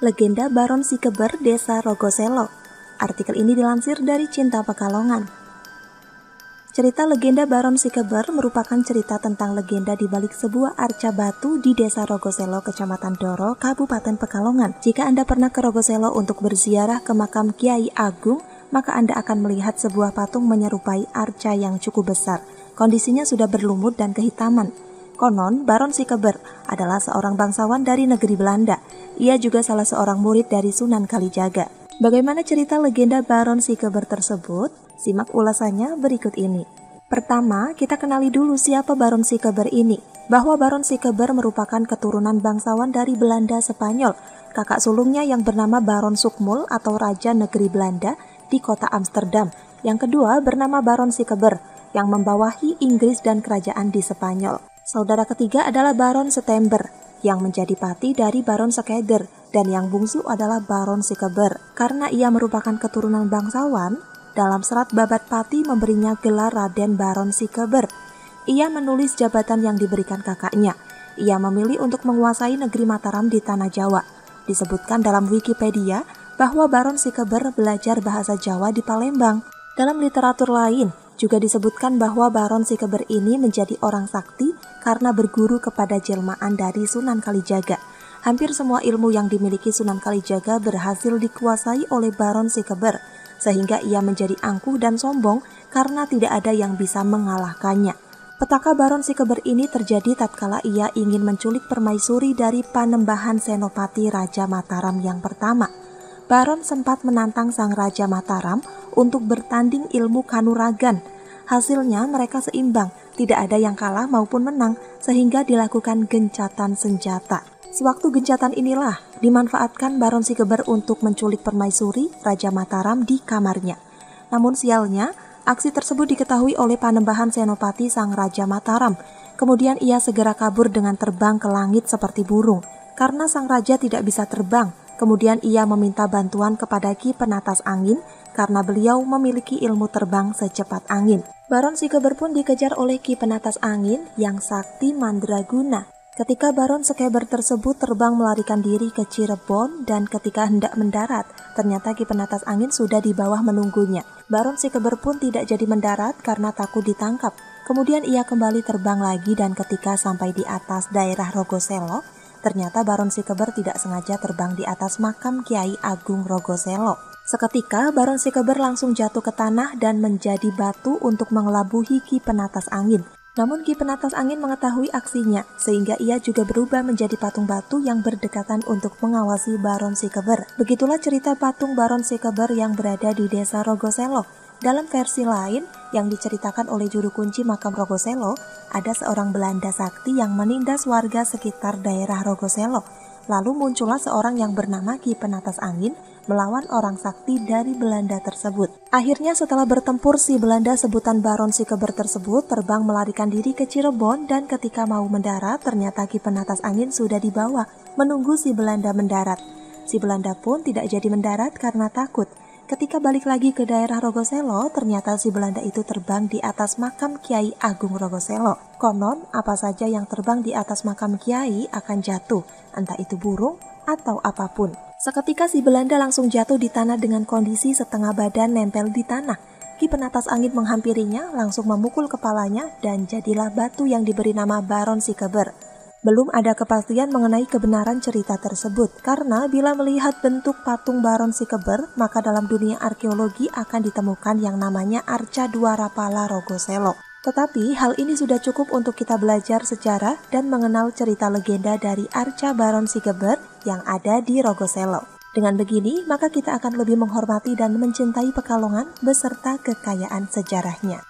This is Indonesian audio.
Legenda Baron Sikeber Desa Rogoselo. Artikel ini dilansir dari Cinta Pekalongan. Cerita legenda Baron Sikeber merupakan cerita tentang legenda di balik sebuah arca batu di Desa Rogoselo, Kecamatan Doro, Kabupaten Pekalongan. Jika Anda pernah ke Rogoselo untuk berziarah ke makam Kiai Agung, maka Anda akan melihat sebuah patung menyerupai arca yang cukup besar. Kondisinya sudah berlumut dan kehitaman. Konon, Baron Sikeber adalah seorang bangsawan dari negeri Belanda. Ia juga salah seorang murid dari Sunan Kalijaga. Bagaimana cerita legenda Baron Sikeber tersebut? Simak ulasannya berikut ini. Pertama, kita kenali dulu siapa Baron Sikeber ini. Bahwa Baron Sikeber merupakan keturunan bangsawan dari Belanda Spanyol. Kakak sulungnya yang bernama Baron Sukmul atau Raja Negeri Belanda di kota Amsterdam. Yang kedua bernama Baron Sikeber yang membawahi Inggris dan kerajaan di Spanyol. Saudara ketiga adalah Baron Setember yang menjadi pati dari Baron Sekeder dan yang bungsu adalah Baron Sikeber. Karena ia merupakan keturunan bangsawan, dalam serat babat pati memberinya gelar Raden Baron Sikeber. Ia menulis jabatan yang diberikan kakaknya. Ia memilih untuk menguasai negeri Mataram di Tanah Jawa. Disebutkan dalam Wikipedia bahwa Baron Sikeber belajar bahasa Jawa di Palembang. Dalam literatur lain, juga disebutkan bahwa Baron Sikeber ini menjadi orang sakti karena berguru kepada jelmaan dari Sunan Kalijaga. Hampir semua ilmu yang dimiliki Sunan Kalijaga berhasil dikuasai oleh Baron Sikeber, sehingga ia menjadi angkuh dan sombong karena tidak ada yang bisa mengalahkannya. Petaka Baron Sikeber ini terjadi tatkala ia ingin menculik permaisuri dari Panembahan Senopati Raja Mataram yang pertama. Baron sempat menantang sang Raja Mataram untuk bertanding ilmu kanuragan. Hasilnya mereka seimbang, tidak ada yang kalah maupun menang, sehingga dilakukan gencatan senjata. Sewaktu gencatan inilah dimanfaatkan Baron Sikeber untuk menculik permaisuri Raja Mataram di kamarnya. Namun sialnya, aksi tersebut diketahui oleh Panembahan Senopati sang Raja Mataram. Kemudian ia segera kabur dengan terbang ke langit seperti burung. Karena sang raja tidak bisa terbang, Kemudian ia meminta bantuan kepada Ki Penatas Angin karena beliau memiliki ilmu terbang secepat angin. Baron Sikeber pun dikejar oleh Ki Penatas Angin yang sakti mandraguna. Ketika Baron Sekeber tersebut terbang melarikan diri ke Cirebon dan ketika hendak mendarat, ternyata Ki Penatas Angin sudah di bawah menunggunya. Baron Sikeber pun tidak jadi mendarat karena takut ditangkap. Kemudian ia kembali terbang lagi dan ketika sampai di atas daerah Rogoselo, Ternyata Baron Sikeber tidak sengaja terbang di atas makam Kiai Agung Rogoselo. Seketika Baron Sikeber langsung jatuh ke tanah dan menjadi batu untuk mengelabuhi Ki Penatas Angin. Namun Ki Penatas Angin mengetahui aksinya, sehingga ia juga berubah menjadi patung batu yang berdekatan untuk mengawasi Baron Sikeber. Begitulah cerita patung Baron Sikeber yang berada di desa Rogoselo. Dalam versi lain, yang diceritakan oleh juru kunci makam Rogoselo, ada seorang Belanda sakti yang menindas warga sekitar daerah Rogoselo. Lalu muncullah seorang yang bernama Ki Penatas Angin melawan orang sakti dari Belanda tersebut. Akhirnya setelah bertempur si Belanda sebutan Baron Sikeber tersebut terbang melarikan diri ke Cirebon dan ketika mau mendarat ternyata Ki Penatas Angin sudah dibawa menunggu si Belanda mendarat. Si Belanda pun tidak jadi mendarat karena takut. Ketika balik lagi ke daerah Rogoselo, ternyata si Belanda itu terbang di atas makam Kiai Agung Rogoselo. Konon, apa saja yang terbang di atas makam Kiai akan jatuh, entah itu burung atau apa pun. Seketika si Belanda langsung jatuh di tanah dengan kondisi setengah badan nempel di tanah. Ki penatas angin menghampirinya, langsung memukul kepalanya, dan jadilah batu yang diberi nama Baron Sikeber. Belum ada kepastian mengenai kebenaran cerita tersebut, karena bila melihat bentuk patung Baron Sikeber, maka dalam dunia arkeologi akan ditemukan yang namanya Arca Dua Rapala Rogoselo. Tetapi hal ini sudah cukup untuk kita belajar sejarah dan mengenal cerita legenda dari Arca Baron Sikeber yang ada di Rogoselo. Dengan begini, maka kita akan lebih menghormati dan mencintai Pekalongan beserta kekayaan sejarahnya.